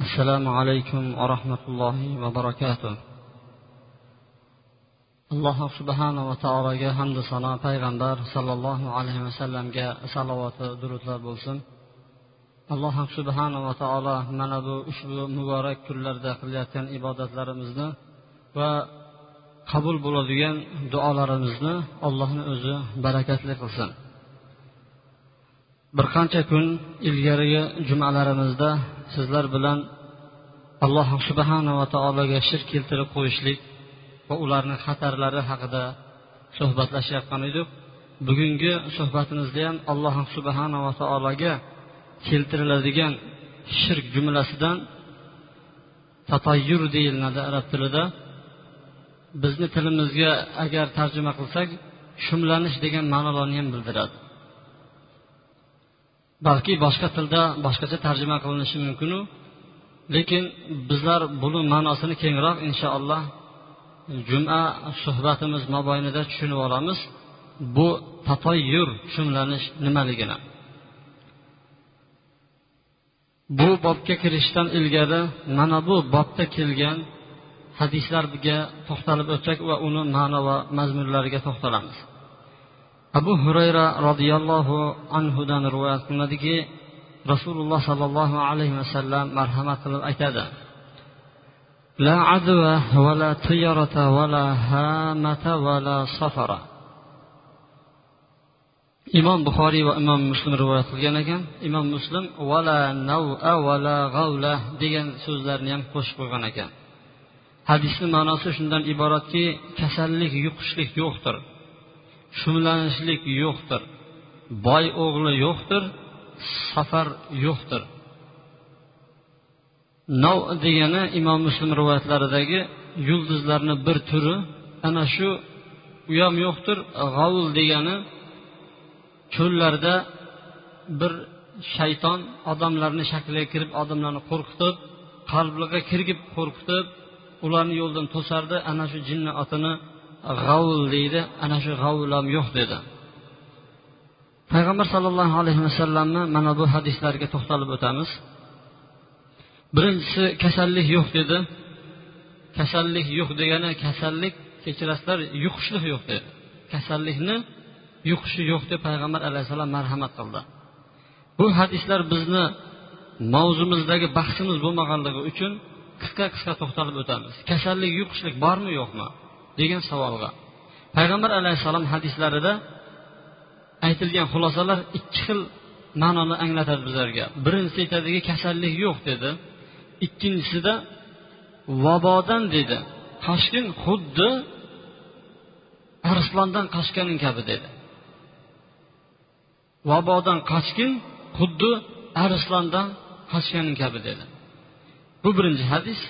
assalomu alaykum va rahmatullohi va barakatuh. Alloh subhanava taologa hamdu sano payg'ambar sollallohu alayhi vasallamga salovati durudlar bo'lsin. Alloh subhanava taolo mana bu ushbu muborak kunlarda qilayotgan ibodatlarimizni va qabul bo'ladigan duolarimizni allohni o'zi barakatli qilsin. Bir qancha kun ilgarigi jumalarimizda sizlar bilan alloh subhanava taologa shirk keltirib qo'yishlik va ularni xatarlari haqida suhbatlashayotgan edik. Bugungi suhbatimizda ham alloh subhanava taologa keltiriladigan shirk jumlasidan tatayyur deyiladi arab tilida. Bizni tilimizga agar tarjima qilsak shumlanish degan ma'nolarni ham bildiradi. Balki boshqa tilda boshqacha tarjima qilinishi mumkinu. Lekin bizlar buni ma'nosini kengroq inshaalloh juma suhbatimiz mobaynida tushunib olamiz. Bu tatoyyur shumlanish nimaligini. Bu bobga kirishdan ilgari mana bu bobda kelgan hadislarga to'xtalib o'tsak va uni ma'no va mazmunlariga to'xtalamiz. abu hurayra roziyallohu anhudan rivoyat qilinadiki rasululloh sollallohu alayhi vasallam marhamat qilib aytadi لا عدوى ولا طيرة ولا هامة ولا صفر imom buxoriy va imom muslim rivoyat qilgan ekan imom muslim vala nava vala g'avla degan so'zlarni ham qo'shib qo'ygan ekan hadisni ma'nosi shundan iboratki kasallik yuqishlik yo'qdir Shumlanishlik yo'qdir. Boy o'g'li yo'qdir safar yo'qdir. Nav degani imom muslim rivoyatlaridagi yulduzlarni bir turi ana shu u ham yo'qdir g'ovul degani cho'llarda bir shayton odamlarni shakliga kirib odamlarni qo'rqitib qalbiga kirgib qo'rqitib ularni yo'ldan to'sardi ana shu jinni otini g'avul deydi ana shu g'avul ham yo'q dedi. Payg'ambar sollallohu alayhi vasallamni mana bu hadislarga to'xtalib o'tamiz. Birinchisi kasallik yo'q dedi. Kasallik yo'q degani kasallik kechirasizlar yuqishlik yo'q dedi. Kasallikni yuqishi yo'q deb payg'ambar alayhissalom marhamat qildi. Bu hadislar bizni mavzumizdagi bahsimiz bo'lmaganligi uchun qisqa qisqa to'xtalib o'tamiz. Kasallik yuqishlik bormi yo'qmi? Degan savolga. Payg'ambar alayhissalom hadislarida aytilgan xulosalar ikki xil ma'noni anglatadi bizlarga. Birinchisi aytadiki kasallik yo'q dedi. Ikkinchisida vabodan dedi. Qochgin xuddi arslondan qochganing kabi dedi. Vabodan qochgin xuddi arslondan qochganing kabi dedi. Bu birinchi hadis.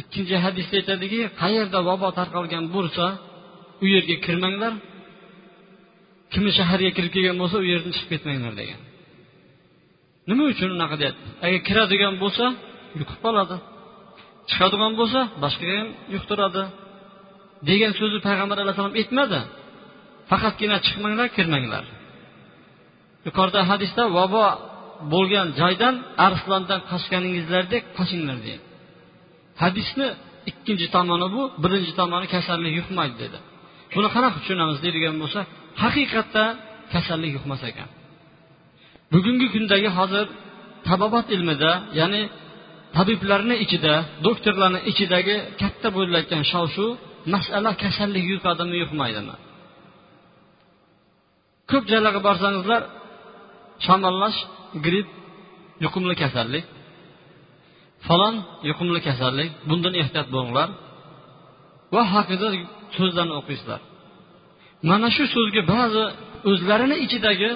Ikkinchi hadisda aytadiki qayerda vabo tarqalgan bo'lsa u yerga kirmanglar. Kimni shaharga kirib kelgan bo'lsa u yerdan chiqib ketmanglar degan. Nima uchun unaqa deyapti? Agar kiradigan bo'lsa yuqib qoladi. Chiqadigan bo'lsa boshqaga ham yuqtiradi. Degan so'zni payg'ambar alayhissalom aytmadi. Faqatgina chiqmanglar kirmanglar. Yuqorida hadisda vabo bo'lgan joydan arslondan qochganingizlardek qochinglar deydi hadisni ikkinchi tomoni bu birinchi tomoni kasallik yuqmaydi dedi. Buni qanaqa tushunamiz deydigan bo'lsa haqiqatdan kasallik yuqmas ekan. Bugungi kundagi hozir tabobat ilmida ya'ni tabiblarni ichida doktorlarni ichidagi katta bo'layotgan shov shuv masala kasallik yuqadimi yuqmaydimi? Ko'p joylarga borsangizlar shamollash gripp yuqumli kasallik. Falon yuqumli kasallik bundan ehtiyot bo'linglar va haqida so'zlarni o'qiysizlar mana shu so'zga ba'zi o'zlarini ichidagi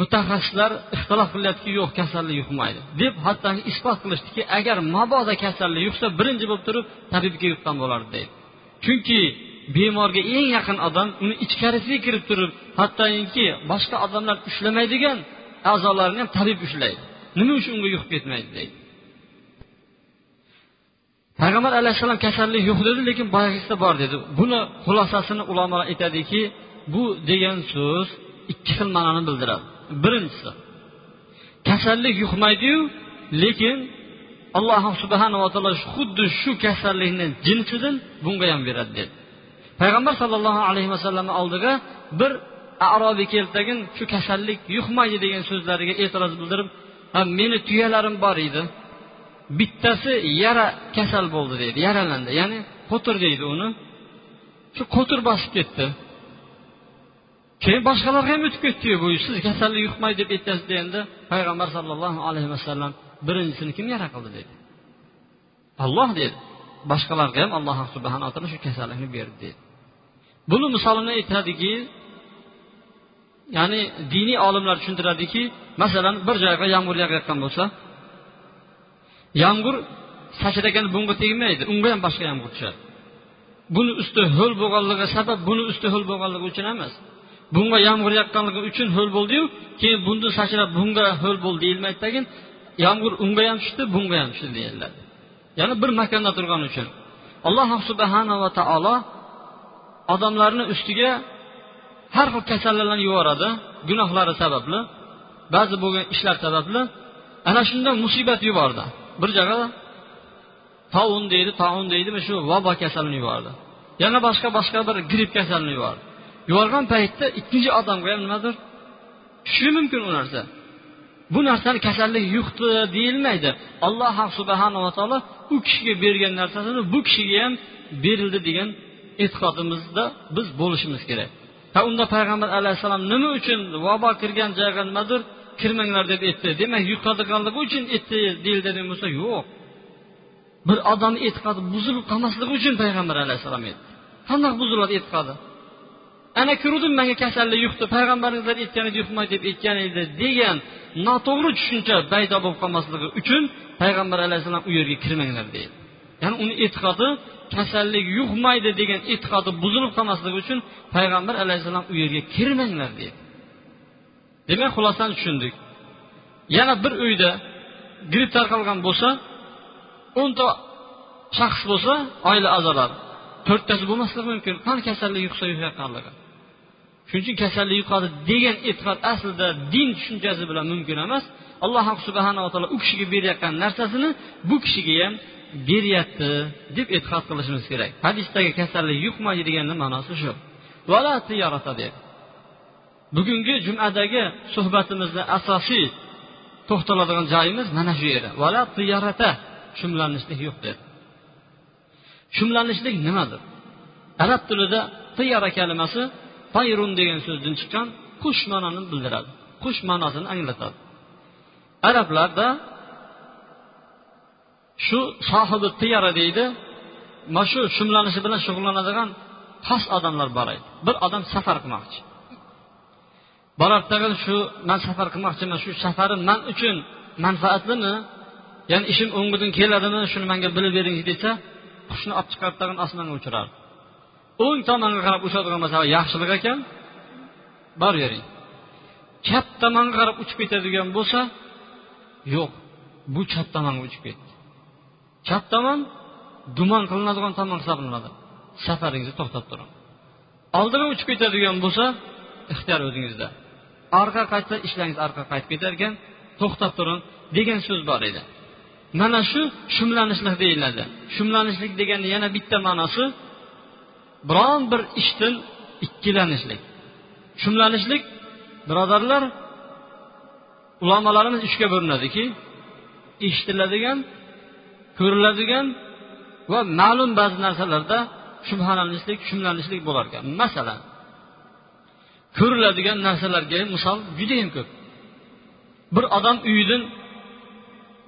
mutaxassislar ixtilof qilyaptiki yo'q kasallik yuqmaydi deb hatto isbot qilishdiki agar mabodo kasallik yuqsa birinchi bo'lib turib tabibga yuqqan bo'lardi deydi. Chunki bemorga eng yaqin odam uni ichkarisiga kirib turib hattoki boshqa odamlar ushlamaydigan a'zolarini ham tabib ushlaydi. Nima uchun unga yuqib ketmaydi deydi. Payg'ambar alayhissalom kasallik yo'q dedi lekin boyagisida bor dedi. Buni xulosasini ulamolar aytadiki bu degan so'z ikki xil ma'noni bildiradi. Birinchisi kasallik yuqmaydiyu lekin alloh subhanava taolo xuddi shu kasallikni jinsidan bunga ham beradi dedi. Payg'ambar sollallohu alayhi vasallamni oldiga bir arobiy keltagin shu kasallik yuqmaydi degan so'zlariga e'tiroz bildirib meni tuyalarim bor edi bittasi yara kasal bo'ldi deydi yaralandi. Ya'ni qo'tir deydi uni. Shu qo'tir bosib ketdi. Keyin boshqalarga ham o'tib ketdiyu bu siz kasallik yuqmaydi deb aytasiz deganda payg'ambar sollallohu alayhi vasallam birinchisini kim yara qildi dedi olloh dedi boshqalarga ham alloh subhanaa taolo shu kasallikni berdi dedi buni misolini aytadiki ya'ni diniy olimlar tushuntiradiki masalan bir joyga yomg'ir yog'ayotgan bo'lsa yomg'ir sachragan bunga tegmaydi. Unga ham boshqa yomg'ir tushadi. Buni usti ho'l bo'lganligi sabab buni usti ho'l bo'lganligi uchun emas. Bunga yomg'ir yoqqanligi uchun ho'l bo'ldiyu keyin bunda sachrab bunga ho'l bo'ldi deyilmaydi tagin yomg'ir unga ham tushdi bunga ham tushdi deyiladi. Ya'ni bir makonda turgani uchun. Alloh subhanava taolo odamlarni ustiga har xil kasalliklarni yuboradi gunohlari sababli. Ba'zi bo'lgan ishlar sababli ana shunda musibat yubordi. Bir joyga taun deydi taun deydimi shu vabo kasalini yubordi. Yana boshqa boshqa bir gripp kasalini yubordi. Yuborgan paytda ikkinchi odamga ham nimadir tushishi mumkin u narsa. Bu narsani kasallik yuqdi deyilmaydi. Alloh subhanava taolo u kishiga bergan narsasini bu kishiga ham berildi degan e'tiqodimizda biz bo'lishimiz kerak. Ha unda payg'ambar alayhissalom nima uchun vabo kirgan joyga nimadir kirmanglar deb aytdi. Demak yuqadiganligi uchun aytdi deyiladigan bo'lsa yo'q. Bir odamni e'tiqodi buzilib qolmasligi uchun payg'ambar alayhissalom aytdi. Qandoq buziladi e'tiqodi? Ana ko'rdim manga kasallik yuqdi payg'ambaringizlar aytgan edi yuqmaydi deb aytgan edi degan noto'g'ri tushuncha paydo bo'lib qolmasligi uchun payg'ambar alayhissalom u yerga kirmanglar deydi. Ya'ni uni e'tiqodi kasallik yuqmaydi degan e'tiqodi buzilib qolmasligi uchun payg'ambar alayhissalom u yerga kirmanglar deydi. Demak xulosani tushundik. Yana bir uyda gripp tarqalgan bo'lsa o'nta shaxs bo'lsa oila a'zolari to'rttasi bo'lmasligi mumkin. Qan kasallik yuqsa yuqayotganligi shuning uchun kasallik yuqadi degan e'tiqod aslida din tushunchasi bilan mumkin emas. Alloh subhanava taolo u kishiga berayotgan narsasini bu kishiga ham beryapti deb e'tiqod qilishimiz kerak. Hadisdagi kasallik yuqmaydi deganni ma'nosi shu. Dedi bugungi jumadagi suhbatimizni asosiy to'xtaladigan joyimiz mana shu yer vala tiyorata shumlanishlik yo'q dedi. Shumlanishlik nimadir? Arab tilida tiyara kalimasi tayrun degan so'zdan chiqqan qush ma'noni bildiradi. Qush ma'nosini anglatadi. Arablarda shu sohibi tiyara deydi mana shu shumlanishi bilan shug'ullanadigan xos odamlar bor edi. Bir odam safar qilmoqchi. Borardidagi shu man safar qilmoqchiman shu safarim man uchun manfaatlimi ya'ni ishim o'ngidan keladimi shuni manga bilib bering desa qushni olib chiqarib tag'in osmonga uchirardi. O'ng tomonga qarab uchadigan bo'lsa yaxshilik ekan boravering chap tomonga qarab uchib ketadigan bo'lsa yo'q bu chap tomonga uchib ketdi. Chap tomon gumon qilinadigan tomon hisoblanadi. Safaringizni to'xtab turing. Oldiga uchib ketadigan bo'lsa ixtiyor o'zingizda. Orqa qaytsa ishlangiz orqaga qaytib ketar ekan to'xtab turing degan so'z bor edi. Mana shu shumlanishlik deyiladi. Shumlanishlik degani yana bitta ma'nosi biron bir ishdan ikkilanishlik. Shumlanishlik birodarlar ulamolarimiz uchga bo'linadiki eshitiladigan ko'riladigan va ma'lum ba'zi narsalarda shubhalanishlik shumlanishlik bo'lar ekan masalan ko'riladigan narsalarga ham misol judayam ko'p. Bir odam uyidan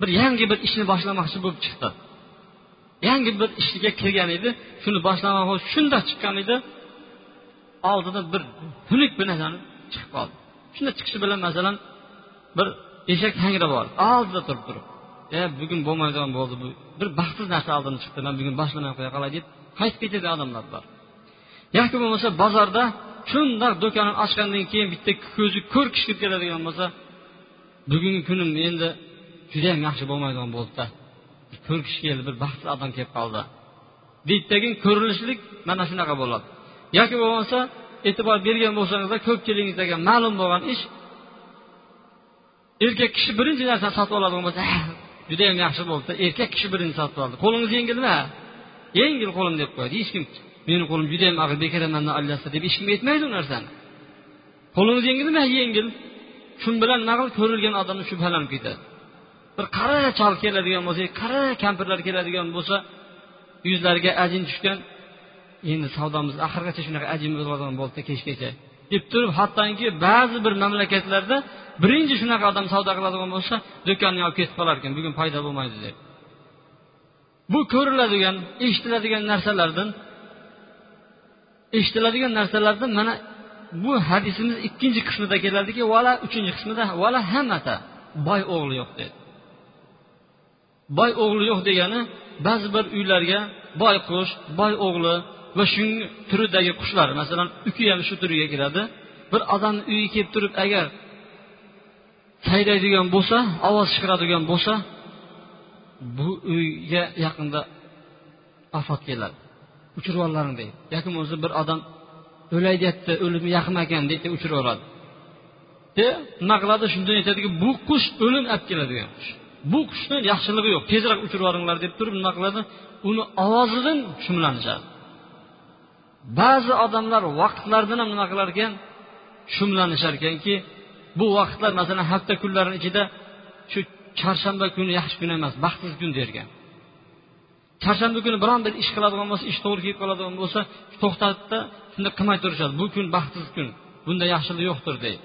bir yangi bir ishni boshlamoqchi bo'lib chiqdi. Yangi bir ishga kirgan edi shuni boshlamoqchi shunda chiqqan edi. Oldidan bir xunuk bir narsani chiqib qoldi shunda chiqishi bilan masalan bir eshak hangrab oldi oldida turib turib. E bugun bo'lmaydigan bo'ldi bu. Bir baxtsiz narsa oldimdan chiqdi man bugun boshlamay qo'ya qolay deb qaytib ketadigan odamlar bor. Yoki bo'lmasa bozorda shundoq do'konini ochgandan keyin bitta ko'zi ko'r kishi kirib keladigan bo'lsa bugungi kunim endi judayam yaxshi bo'lmaydigan bo'ldida ko'r kishi keldi bir baxtsiz odam kelib qoldi. Deydidagi ko'rinishlik mana shunaqa bo'ladi. Yoki bo'lmasa e'tibor bergan bo'lsangizlar ko'pchiligingizga ma'lum bo'lgan ish erkak kishi birinchi narsani sotib oladigan bo'lsa eh, judayam yaxshi bo'libdi erkak kishi birinchi sotib oldi qo'lingiz yengilmi? Yengil qo'lim deb qo'yadi hech kim. Meni qo'lim judayam og'ir bekor mandan deb hech kim aytmaydi u narsani. Qo'lingiz yengilmi yengil? Shu bilan nima ko'rilgan odamni shubhalanib ketadi. Bir qara chol keladigan bo'lsa qara kampirlar keladigan bo'lsa yuzlariga ajin tushgan endi savdomiz oxirigacha shunaqa ajin bo'ladigan bo'ldi kechgacha deb turib hattoki ba'zi bir mamlakatlarda birinchi shunaqa odam savdo qiladigan bo'lsa do'konni olib ketib qolar ekan bugun foyda bo'lmaydi deb. Bu ko'riladigan eshitiladigan narsalardan eshitiladigan narsalardan mana bu hadisimiz ikkinchi qismida keladiki vala uchinchi qismida vala hamata boy o'g'li yo'q dedi. Boy o'g'li yo'q degani ba'zi bir uylarga boy qush boy o'g'li va shu turidagi qushlar masalan uki ham shu turiga kiradi. Bir odamni uyiga kelib turib agar sayraydigan bo'lsa ovoz chiqaradigan bo'lsa bu uyga yaqinda ofat keladi. Uchirib yuborlaring deydi. Yoki bo'lmasa bir odam o'lay deyapti o'limi yaqin ekan deydi uchirib yuboradi de nima qiladi shundan aytadiki bu qush o'lim olib keladigan qush. Bu qushni yaxshiligi yo'q. Tezroq uchirib yuboringlar deb turib nima qiladi uni ovozidan shumlanishadi. Ba'zi odamlar vaqtlardan ham nima qilar ekan shumlanishar ekanki bu vaqtlar masalan hafta kunlarini ichida shu charshanba kuni yaxshi kun emas baxtsiz kun dergan chorshanba kuni biron bir ish qiladigan bo'lsa ish to'g'ri kelib qoladigan bo'lsa to'xtatibda shunda qilmay turishadi. Bu kun baxtsiz kun. Bunda yaxshilik yo'qdir deydi.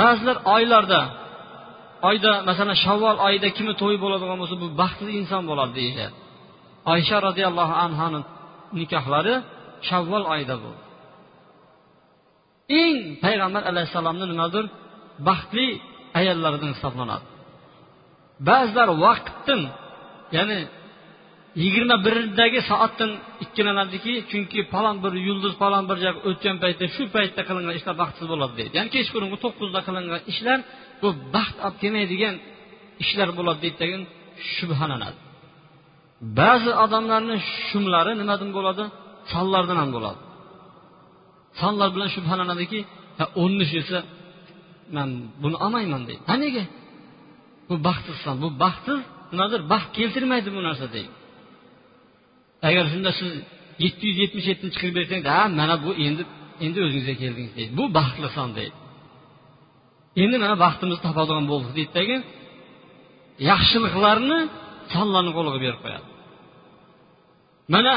Ba'zilar oylarda oyda masalan shavvol oyida kimni to'yi bo'ladigan bo'lsa bu baxtli inson bo'ladi deyishadi oysha roziyallohu anhoni nikohlari shavvol oyida bo'ldi. Eng payg'ambar alayhissalomni nimadir baxtli ayollaridan hisoblanadi. Ba'zilar vaqtdan ya'ni yigirma birdagi soatdan ikkilanadiki chunki falon bir yulduz falon bir joyga o'tgan paytda shu paytda qilingan ishlar baxtsiz bo'ladi deydi. Ya'ni kechqurungi to'qqizda qilingan ishlar bu baxt olib kelmaydigan ishlar bo'ladi deydidagi shubhalanadi. Ba'zi odamlarni shumlari nimadan bo'ladi? Sonlardan ham bo'ladi. Sonlar bilan shubhalanadiki o'n esa man buni olmayman deydi. Ha nega bu baxtsiz son bu baxtsiz nimadir baxt keltirmaydi bu narsa deydi agar shunda siz yetti yuz yetmish yettini chiqarib bersangiz ha mana bu endi endi o'zingizga keldingiz deydi. Bu baxtli son deydi. Endi mana baxtimizni topadigan bo'ldik deydidagi yaxshiliklarni sonlarni qo'liga berib qo'yadi. Mana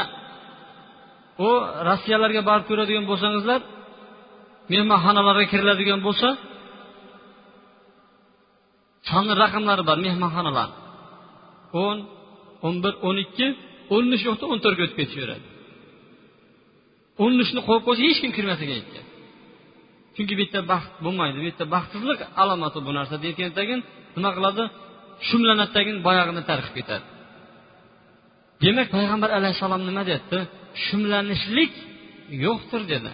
u rossiyalarga borib ko'radigan bo'lsangizlar mehmonxonalarga kiriladigan bo'lsa sonni raqamlari bor mehmonxonalar. O'n o'n bir o'n ikki o'n yo'qda o'n to'rtga o'tib ketaveradi. O'n qo'yib qo'ysa hech kim kirmasligi aytgan. Chunki bu yerda baxt bo'lmaydi bu yerda baxtsizlik alomati bu narsa deyotgan tagin nima qiladi? Shumlanadi tagin boyag'ini tarqib ketadi. Demak payg'ambar alayhissalom nima deyapti? Shumlanishlik yo'qdir dedi.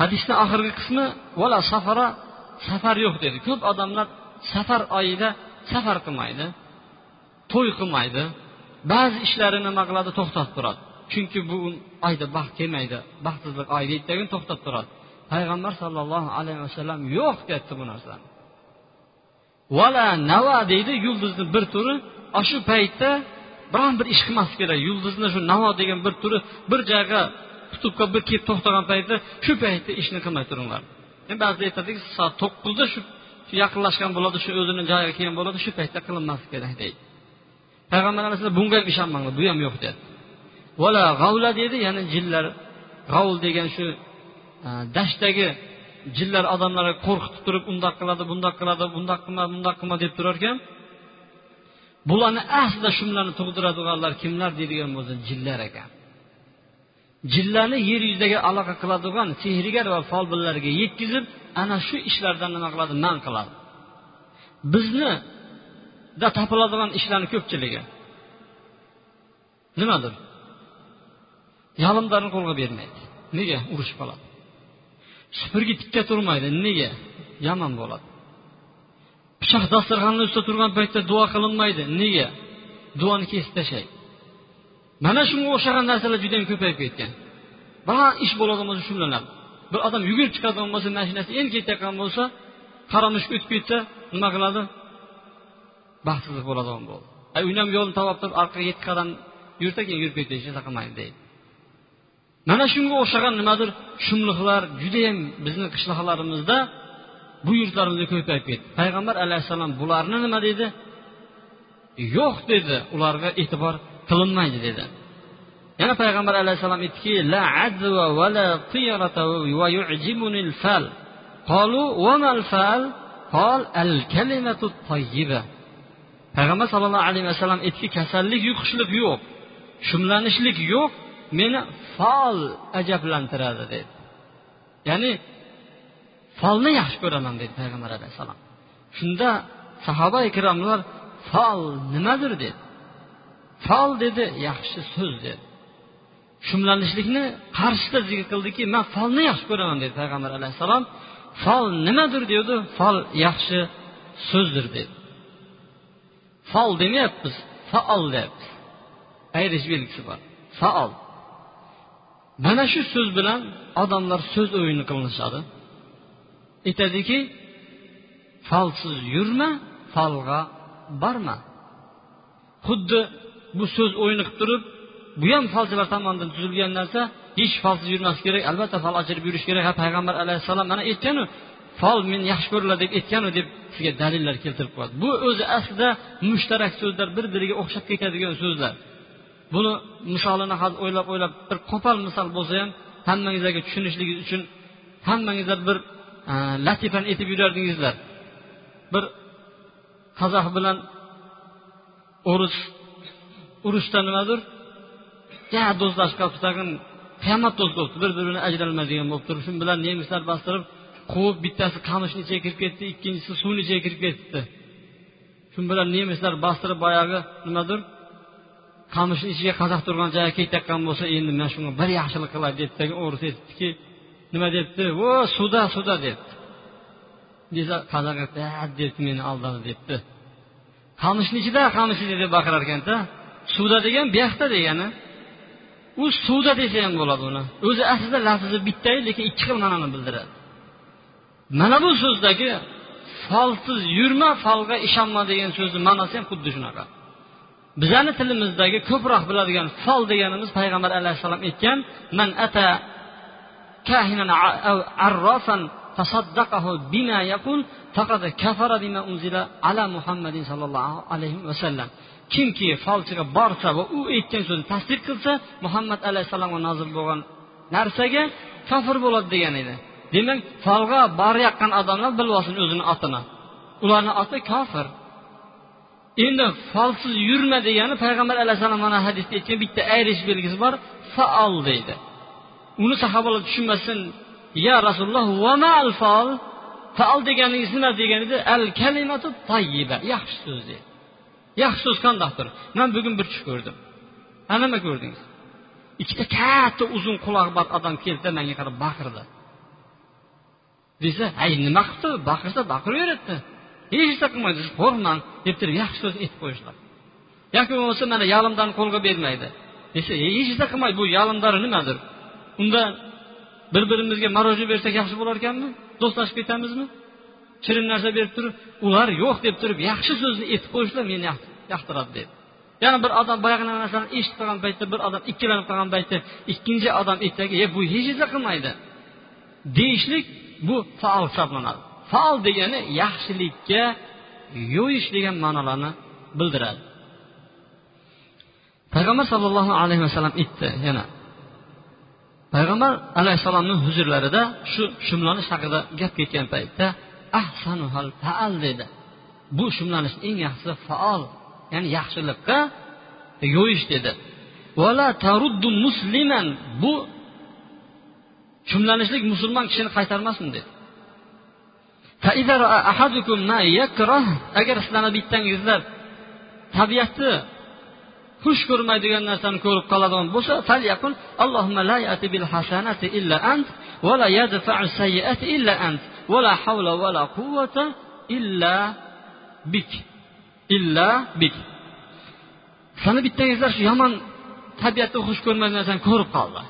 Hadisni oxirgi qismi vala safara safar yo'q dedi. Ko'p odamlar safar oyida safar qilmaydi to'y qilmaydi ba'zi ishlarini nima qiladi to'xtatib turadi. Chunki bu oyda baxt kelmaydi baxtsizlik oy deydidagi to'xtatib turadi. Payg'ambar sollallohu alayhi vasallam yo'q deyapti bu narsani. Vala nava deydi yulduzni bir turi shu paytda biron bir ish qilmaslik kerak yulduzni shu navo degan bir turi bir joyga qutubga bir kelib to'xtagan paytda shu paytda ishni qilmay turinglar. E, ba'zida aytadiki soat to'qqizda shu yaqinlashgan bo'ladi shu o'zini joyiga kelgan bo'ladi shu paytda qilinmaslik kerak deydi. Payg'ambar alayhissalom bunga ham ishonmanglar bu ham yo'q dedi vala g'avla deydi ya'ni jinlar g'avl degan shu e, dashtdagi jinlar odamlarga qo'rqitib turib undoq qiladi bundoq qiladi bundoq qilma bundoq qilma deb turar ekan. Bularni aslida shumlarni tug'diradiganlar kimlar deydigan bo'lsa jinlar ekan. Jinlarni yer yuzidagi aloqa qiladigan sehrgar va folbinlarga yetkazib ana shu ishlardan nima qiladi? Man qiladi. Bizni da topiladigan ishlarni ko'pchiligi nimadir? Yalimlarni qo'lga bermaydi. Nega? Urushib qoladi supurgi tikka turmaydi. Nega? Yomon bo'ladi. Pichoq dasturxonni ustida turgan paytda duo qilinmaydi. Nega? Duoni kesib tashlaydi mana shunga o'xshagan narsalar judayam ko'payib ketgan. Baland ish bo'ladigan bo'lsa shunlanadi bir odam yugurib chiqadigan bo'lsa mashinasi endi ketayotgan bo'lsa qora o'tib ketsa nima qiladi? Baxtsizlik bo'ladigan bo'ldi. Uni ham yo'lini topib turib orqaga yetti qadam yursa keyin yurib ketdi hech narsa qilmaydi deydi. Mana shunga o'xshagan nimadir shumliqlar judayam bizni qishloqlarimizda bu yurtlarimizda ko'payib ketdi. Payg'ambar alayhissalom bularni nima dedi? Yo'q dedi ularga e'tibor qilinmaydi dedi. Yana payg'ambar alayhissalom aytdiki la azva va la tiyarata va yu'jibuni fal qalu wa mal fal qol al kalimatu tayyiba payg'ambar sallallohu alayhi vasallam aytdiki kasallik yuqishlik yo'q. Shumlanishlik yo'q meni fol ajablantiradi dedi. Ya'ni folni yaxshi ko'raman dedi payg'ambar alayhissalom shunda sahoba ikromlar fol nimadir? dedi. Fol dedi yaxshi so'z dedi. Shumlanishlikni qarshisida zikr qildiki man folni yaxshi ko'raman dedi payg'ambar alayhissalom fol nimadir dedi fol yaxshi so'zdir dedi. Fol demayapmiz faol deyapmiz ayrish belgisi bor faol mana shu so'z bilan odamlar so'z o'yini qilinishadi aytadiki falsiz yurma falga borma xuddi bu so'z o'yini qilib turib bu ham falchilar tomonidan tuzilgan narsa hech falsiz yurmaslik kerak albatta fal ochirib yurish kerak ha payg'ambar alayhissalom mana aytganu fol men yaxshi ko'riladi deb aytganu deb sizga dalillar keltirib qo'yadi. Bu o'zi aslida mushtarak so'zlar bir biriga o'xshab ketadigan so'zlar. Buni misolini hozir o'ylab o'ylab bir qo'pol misol bo'lsa ham hammangizlarga tushunishligingiz uchun hammangizlar bir e, latifani aytib yurardingizlar. Bir qozoq bilan o'ris urushda nimadir? Ja do'stlashib qolibdi tag'in qiyomat do'st bir birini ajralmaydigan bo'lib turib shu bilan nemislar bostirib quvib bittasi qamishni ichiga kirib ketdi ikkinchisi suvni ichiga kirib ketdi. Shu bilan nemislar bostirib boyagi nimadir? Qamishni ichiga qazaq turgan joyga ketayotgan bo'lsa endi man shunga bir yaxshilik qilay debdidagi o'g'risi aytibdiki nima debdi? O suvda suvda debdi. Desa qazaq aytdi debdi meni aldadi debdi. Qamishni ichida qamish ichida deb baqirar ekanda suvda degan buyoqda degani. U suvda desa ham bo'ladi uni. O'zi aslida lafzi bittayu lekin ikki xil ma'noni bildiradi. Mana bu so'zdagi folsiz yurma folga ishonma degan so'zni ma'nosi ham xuddi shunaqa. Bizani tilimizdagi ko'proq biladigan fol deganimiz payg'ambar alayhissalom aytgan man ata kahinan arrofan fasaddaqahu bima yaqul faqat kafara bima unzila ala muhammadin sallallohu alayhi vasallam kimki folchiga borsa va u aytgan so'zni tasdiq qilsa muhammad alayhissalomga nozil bo'lgan narsaga kofir bo'ladi degan edi. Demak folga borayotgan odamlar bilib olsin o'zini otini. Ularni oti kofir endi folsiz yurma degani payg'ambar alayhissalom mana hadisda aytgan bitta ayrish belgisi bor faol deydi. Uni sahobalar tushunmasin. Ya rasululloh va fol faol deganingiz nima deganida al kalimatu tayyiba. Yaxshi so'z deydi. Yaxshi so'z qandaqdir man bugun bir tush ko'rdim. Ha nima ko'rdingiz? Ikkita katta uzun qulog'i bor odam keldida manga qarab baqirdi. Desa ay nima qilibdi baqirsa baqiraveradida hech narsa qilmaydi. Qo'rqmang deb turib yaxshi so'z aytib qo'yishlar yoki bo'lmasa mana yalimdan qo'lga bermaydi. Desa hech narsa qilmaydi bu yalimdari nimadir? Unda bir birimizga мороженое bersak yaxshi bo'larkanmi do'stlashib ketamizmi? Shirin narsa berib turib ular yo'q deb turib yaxshi so'zni aytib qo'yishlar meni yoqtiradi dedi yana bir odam boyagi narsani eshitib qolgan paytda bir odam ikkilanib qolgan paytda ikkinchi odam aytdiki e bu hech narsa qilmaydi. Deyishlik bu faol hisoblanadi. Faol degani yaxshilikka yo'yish degan ma'nolarni bildiradi. Payg'ambar sollallohu alayhi vasallam aytdi yana payg'ambar alayhissalomni huzurlarida shu shumlanish haqida gap ketgan paytda ahsanuhal faal dedi. Bu shumlanish eng yaxshisi faol ya'ni yaxshilikqa yo'yish dedi. Taruddu musliman bu jumlanishlik musulmon kishini qaytarmasin dedi. Agar sizlarni bittangizlar tabiatni xush ko'rmaydigan narsani ko'rib qoladigan bo'lsa falyaqul allohumma la yati bil hasanati illa ant va la yadfa'u sayyiati illa ant va la havla va la quvvata illa bik illa bik. Sani bittangizlar shu yomon tabiatni xush ko'rmaydigan narsani ko'rib qoldi.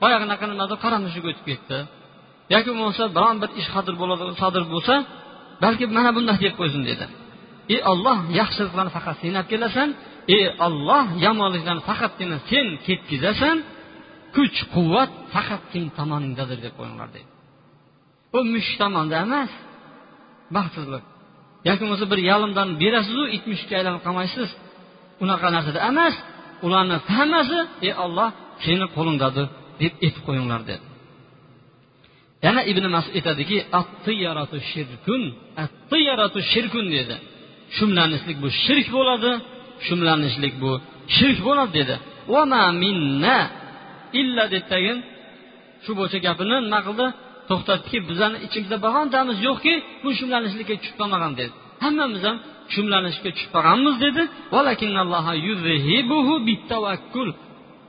Boyagi anaqa nimada qora mushuk o'tib ketdi. Yoki bo'lmasa biron bir ish sodir bo'ladi sodir bo'lsa balki mana bunday deb qo'ysin dedi. Ey olloh yaxshiliklarni faqat sen olib kelasan ey olloh yomonliklarni faqatgina sen ketkizasan kuch quvvat faqat sening tomoningdadir deb qo'yinglar deydi. U mushuk tomonda emas. Baxtsizlik yoki bo'lmasa bir yalimdan berasizu it mushukka aylanib qolmaysiz. Unaqa narsada emas. Ularni hammasi ey olloh seni qo'lingdadir deb aytib qo'yinglar dedi. Yana ibn masud aytadiki shirkun. Shirkun dedi. Shumlanishlik bu shirk bo'ladi. Shumlanishlik bu. Shirk bo'ladi dedi. Minna illa dedidagin shu bo'yicha gapini nima qildi? To'xtatdiki bizani ichimizda birontamiz yo'qki bu shumlanishlikka tushib qolmagan dedi. Hammamiz ham shumlanishga tushib qolganmiz dedi.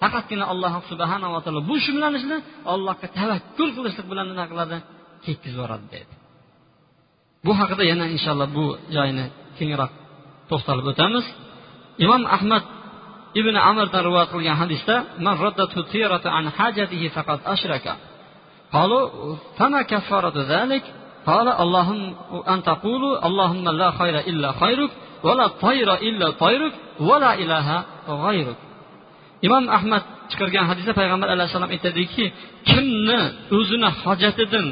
Faqatgina alloh subhanava taolo bu shumlanishni allohga tavakkul qilishlik bilan nima qiladi? Ketkizib yuboradi dedi. Bu haqida yana inshaalloh bu joyni kengroq to'xtalib o'tamiz. imom ahmad ibn amirdan rivoyat qilgan hadisda قالوا فما كفارة ذلك قال اللهم أن تقولوا اللهم لا خير إلا خيرك ولا طير إلا طيرك ولا إله غيرك imom ahmad chiqargan hadisda payg'ambar alayhissalom aytadiki kimni o'zini hojatidan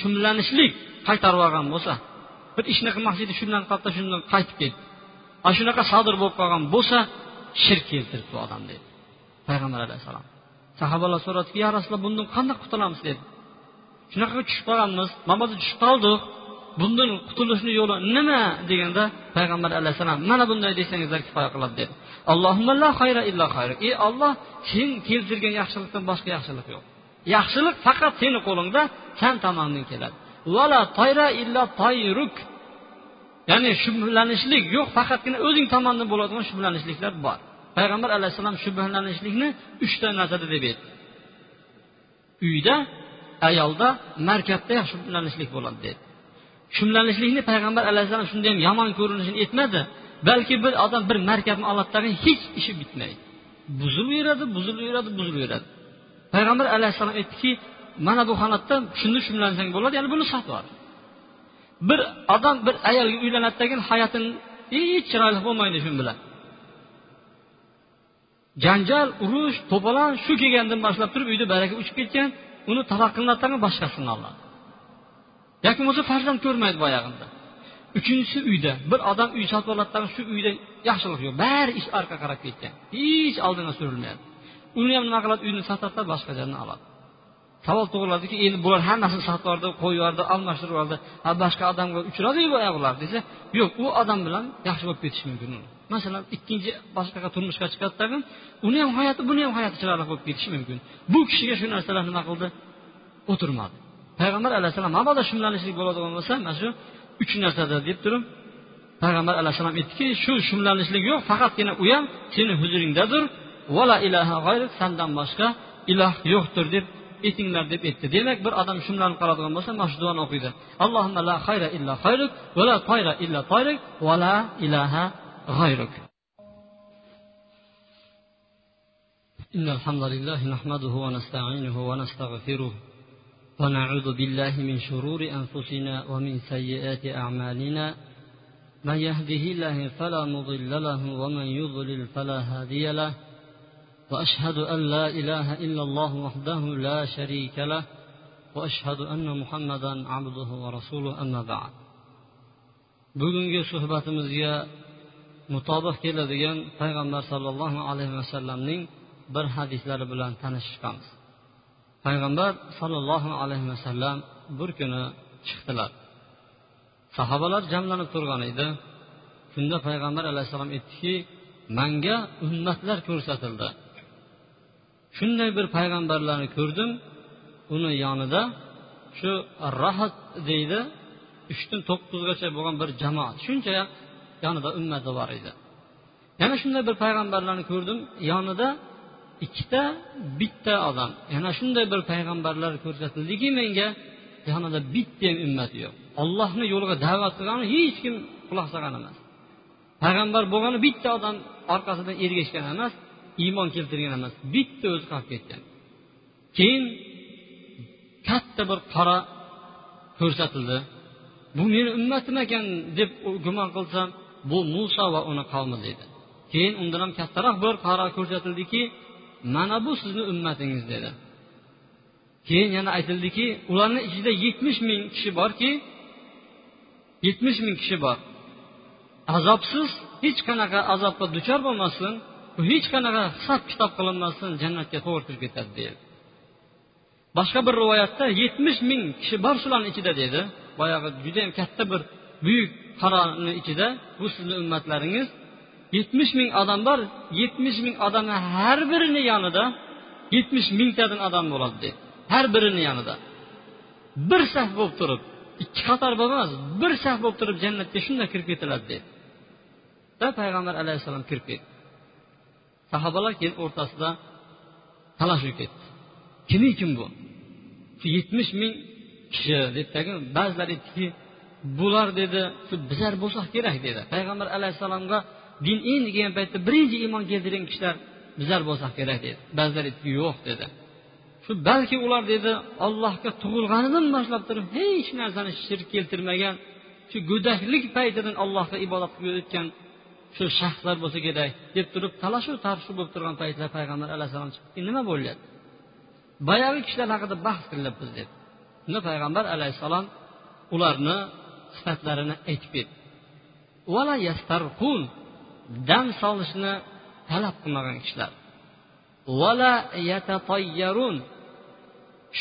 shumlanishlik qaytarib olgan bo'lsa bir ishni qilmoqchi edi shundan qolibdi shundan qaytib ketdi Mana shunaqa sodir bo'lib qolgan bo'lsa shirk keltiribdi bu odam dedi. Payg'ambar alayhissalom. Sahobalar so'radiki ya rasululloh bundan qanday qutulamiz? dedi. Shunaqa tushib qolganmiz namozga tushib qoldik. Bundan qutulishni yo'li nima? deganda payg'ambar alayhissalom mana bunday desangizlar kifoya qiladi dedi. Ey olloh sen keltirgan yaxshilikdan boshqa yaxshilik yo'q. Yaxshilik faqat seni qo'lingda san tomondan keladi. Vala toyra illa toyruk. Ya'ni shubhalanishlik yo'q faqatgina o'zing tomonidan bo'ladigan shubhalanishliklar bor. Payg'ambar alayhissalom shubhalanishlikni uchta narsada deb aytdi. Uyda ayolda markabda shubhalanishlik bo'ladi dedi shubhalanishlikni payg'ambar alayhissalom shunday ham yomon ko'rinishini aytmadi balki bir odam bir markabni oladidagi hech ishi bitmaydi. Buzilaveradi buzilaveradi buzilaveradi payg'ambar alayhissalom aytdiki mana bu holatda shunda shubhalansang bo'ladi ya'ni buni sotib yubor bir odam bir ayolga uylanadidagi hayotini hech chiroyli bo'lmaydi shu bilan. Janjal urush to'polon shu kelgandan boshlab turib uyda baraka uchib ketgan uni taloq qilinadigan boshqasini oladi. Yoki bo'lmasa farzand ko'rmaydi boyag'ida uchinchisi uyda. Bir odam uy sotib oladidan shu uyda yaxshilik yo'q. Bari ish orqa qarab ketgan. Hech oldinga surilmayapti uni ham nima qiladi? Uyni sotadida boshqa joydan oladi. Savol tug'iladiki endi bular hammasini sotib yubordi qo'yib yubordi almashtirib yubordi ha boshqa odamga uchradiyu bu bular desa yo'q u odam bilan yaxshi bo'lib ketishi mumkin. Masalan ikkinchi boshqaga turmushga chiqadi tag'in uni ham hayoti buni ham hayoti chiroyli bo'lib ketishi mumkin. Bu kishiga shu narsalar nima qildi? O'tirmadi. Payg'ambar alayhissalom mabodo shumlanishlik bo'ladigan bo'lsa mana shu uch narsada deb turib payg'ambar alayhissalom aytdiki shu shumlanishlik yo'q faqatgina u ham seni huzuringdadir. Vala ilaha g'ayrik sandan boshqa iloh yo'qdir deb aytinglar deb aytdi demak bir odam shumlanib qoladigan bo'lsa mana shu duoni o'qiydi allohimma la xayra illa xayruk va la toyra illa toyruk va la ilaha g'ayruk إن الحمد لله نحمده ونستعينه ونستغفره ونعوذ بالله من شرور أنفسنا ومن سيئات أعمالنا من يهده الله فلا مضل له ومن يضلل فلا هادي له واشهد ان لا اله الا الله وحده لا شريك له واشهد ان محمدا عبده ورسوله اما بعد. bugungi suhbatimizga mutobiq keladigan payg'ambar sollallohu alayhi vasallamning bir hadislari bilan tanishib chiqamiz payg'ambar sollallohu alayhi vasallam bir kuni chiqdilar sahobalar jamlanib turgan edi shunda payg'ambar alayhissalom aytdiki manga ummatlar ko'rsatildi shunday bir payg'ambarlarni ko'rdim. Uni yonida shu rahat deydi uchdan to'qqizgacha bo'lgan bir jamoat. Shuncha yonida ummati bor edi. Yana shunday bir payg'ambarlarni ko'rdim. Yonida ikkita bitta odam. Yana shunday bir payg'ambarlar ko'rsatildiki menga yonida bitta ham ummati yo'q. Ollohni yo'liga da'vat qilgani hech kim quloq solgan emas. Payg'ambar bo'lgani bitta odam orqasidan ergashgan emas. Iymon keltirgan emas bitta o'zi qolib ketgan. Keyin katta bir qora ko'rsatildi. Bu meni ummatim ekan deb gumon qilsam bu muso va uni qavmi dedi. Keyin undan ham kattaroq bir qora ko'rsatildiki mana bu sizni ummatingiz dedi. Keyin yana aytildiki ularni ichida yetmish ming kishi borki yetmish ming kishi bor. Azobsiz hech qanaqa azobga duchor bo'lmasin hech qanaqa hisob kitob qilinmasdan jannatga to'g'ri kirib ketadi deydi. Boshqa bir rivoyatda yetmish ming kishi bor shularni ichida dedi boyagi judayam katta bir buyuk qarorni ichida bu sizni ummatlaringiz. Yetmish ming odam bor yetmish ming odamni har birini yonida yetmish mingtadan odam bo'ladi deydi. Har birini yonida. Bir saf bo'lib turib ikki qator bo'lmas bir saf bo'lib turib jannatga shunday kirib ketiladi deydi. Da payg'ambar alayhissalom kirib ketdi. Sahobalar keyin o'rtasida talashib ketdi. Kimi kim bu? Shu yetmish ming kishi dedidagi ba'zilar aytdiki bular dedi shu bizlar bo'lsak kerak dedi. Payg'ambar alayhissalomga din in degan paytda birinchi iymon keltirgan kishilar bizlar bo'lsak kerak dedi. Ba'zilar aytdiki yo'q dedi. Shu balki ular dedi ollohga tug'ilganidan boshlab turib hech narsani shirk keltirmagan shu go'daklik paytidan allohga ibodat qilib o'tgan shu shaxslar bo'lsa kerak deb turib talashuv tarshuv bo'lib turgan paytlar payg'ambar alayhissalom chiqib nima bo'lyapti? Boyagi kishilar haqida bahs qilyapmiz deb. Shunda payg'ambar alayhissalom ularni sifatlarini aytib ketdi dam solishni talab qilmagan kishilar. Vala yatatayyarun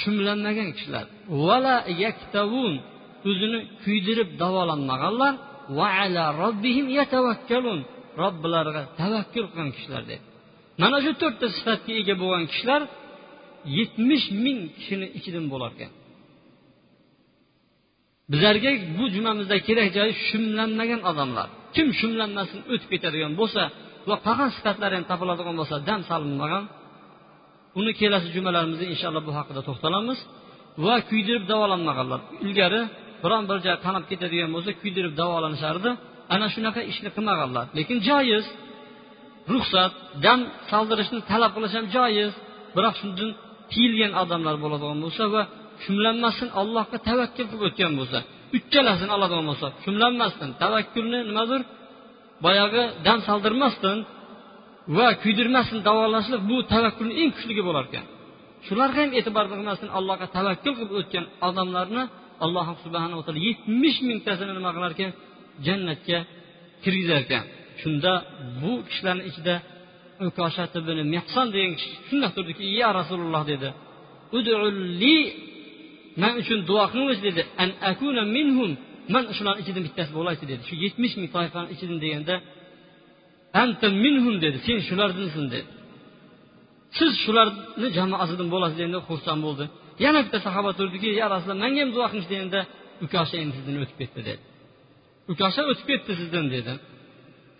shumlanmagan kishilar. Vala yaktavun o'zini kuydirib davolanmaganlar. Va ala robbihim yatavakkalun. Robbilariga tavakkul qilgan kishilar deb. Mana shu to'rtta sifatga ega bo'lgan kishilar yetmish ming kishini ichidan bo'larkan bizlarga bu jumamizda kerak joyi shumlanmagan odamlar. Kim shumlanmasin o'tib ketadigan bo'lsa va qolgan sifatlari ham topiladigan bo'lsa dam solinmagan uni kelasi jumalarimizda inshaalloh bu haqida to'xtalamiz va kuydirib davolanmaganlar. Ilgari biron bir joy qanab ketadigan bo'lsa kuydirib davolanishardi. Ana shunaqa ishni qilmaganlar. Lekin joiz ruxsat dam soldirishni talab qilish ham joiz biroq shundan tiyilgan odamlar bo'ladigan bo'lsa va shumlanmasdan allohga tavakkul qilib o'tgan bo'lsa uchalasini oladigan bo'lsa shumlanmasdan tavakkulni nimadir boyagi dam soldirmasdan va kuydirmasdan davolashlik bu tavakkulni eng kuchligi bo'lar ekan shularga ham e'tibor qilmasdan allohga tavakkul qilib o'tgan odamlarni alloh subhanava taolo yetmish mingtasini nima qilar ekan jannatga kirgizar ekan shunda bu kishilarni ichida ukoshat ibn mehson degan kishi shundoq turdiki ya rasululloh dedi. Udulli man uchun duo qilingchi dedi. An akuna minhum man shularni ichidan bittasi bo'laychi dedi. Shu yetmish ming toifani ichidan deganda anta minhum dedi. Sen shulardansan dedi. Siz shularni jamoasidan bo'lasiz deganda xursand bo'ldi. Yana bitta sahoba turdiki ya rasululloh manga ham duo qilingchi deganda ukosha endi sizdan o'tib ketdi dedi. Ukosha o'tib ketdi sizdan dedi.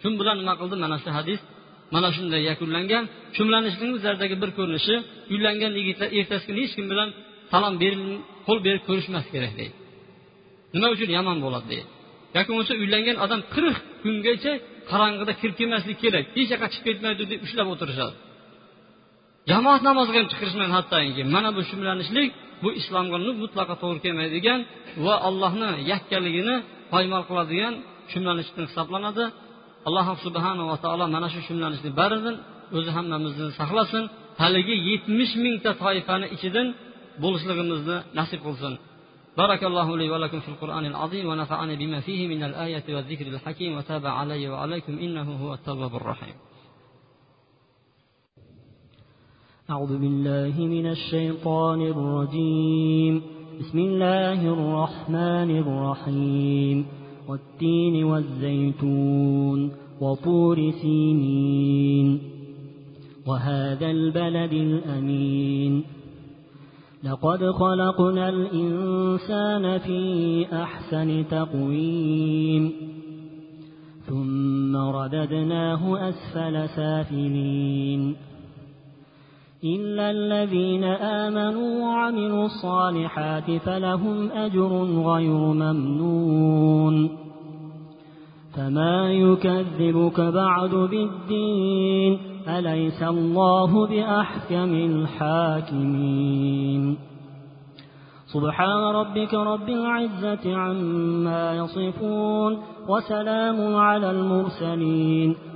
Shu bilan nima qildi? Mana shu hadis mana shunday yakunlangan. Shumlanishning bizlardagi bir ko'rinishi uylangan yigitlar ertasi kuni hech kim bilan salom berib qo'l berib ko'rishmas kerak deydi. Nima uchun yomon bo'ladi? deydi. Yoki bo'lmasa uylangan odam qirq kungacha qorong'ida kirib kelmaslik kerak hech yoqqa chiqib ketmaydi deb ushlab o'tirishadi. jamoat namoziga ham chiqarishmaydi hattoki mana bu shumlanishlik bu islomga mutlaqo to'g'ri kelmaydigan va allohni yakkaligini poymol qiladigan shumlanishdan hisoblanadi alloh subhanava taolo mana shu shumlanishni baridan o'zi hammamizni saqlasin haligi yetmish mingta toifani ichidan bo'lishligimizni nasib qilsin بارك الله لي ولكم في القرآن العظيم ونفعني بما فيه من الآية والذكر الحكيم وتاب علي وعليكم إنه هو التواب الرحيم أعوذ بالله من الشيطان الرجيم. بسم الله الرحمن الرحيم. والتين والزيتون وطور سينين. وهذا البلد الأمين. لقد خلقنا الإنسان في أحسن تقويم. ثم رددناه أسفل سافلين. إلا الذين آمنوا وعملوا الصالحات فلهم أجر غير ممنون. فما يكذبك بعد بالدين أليس الله بأحكم الحاكمين. سبحان ربك رب العزة عما يصفون وسلام على المرسلين.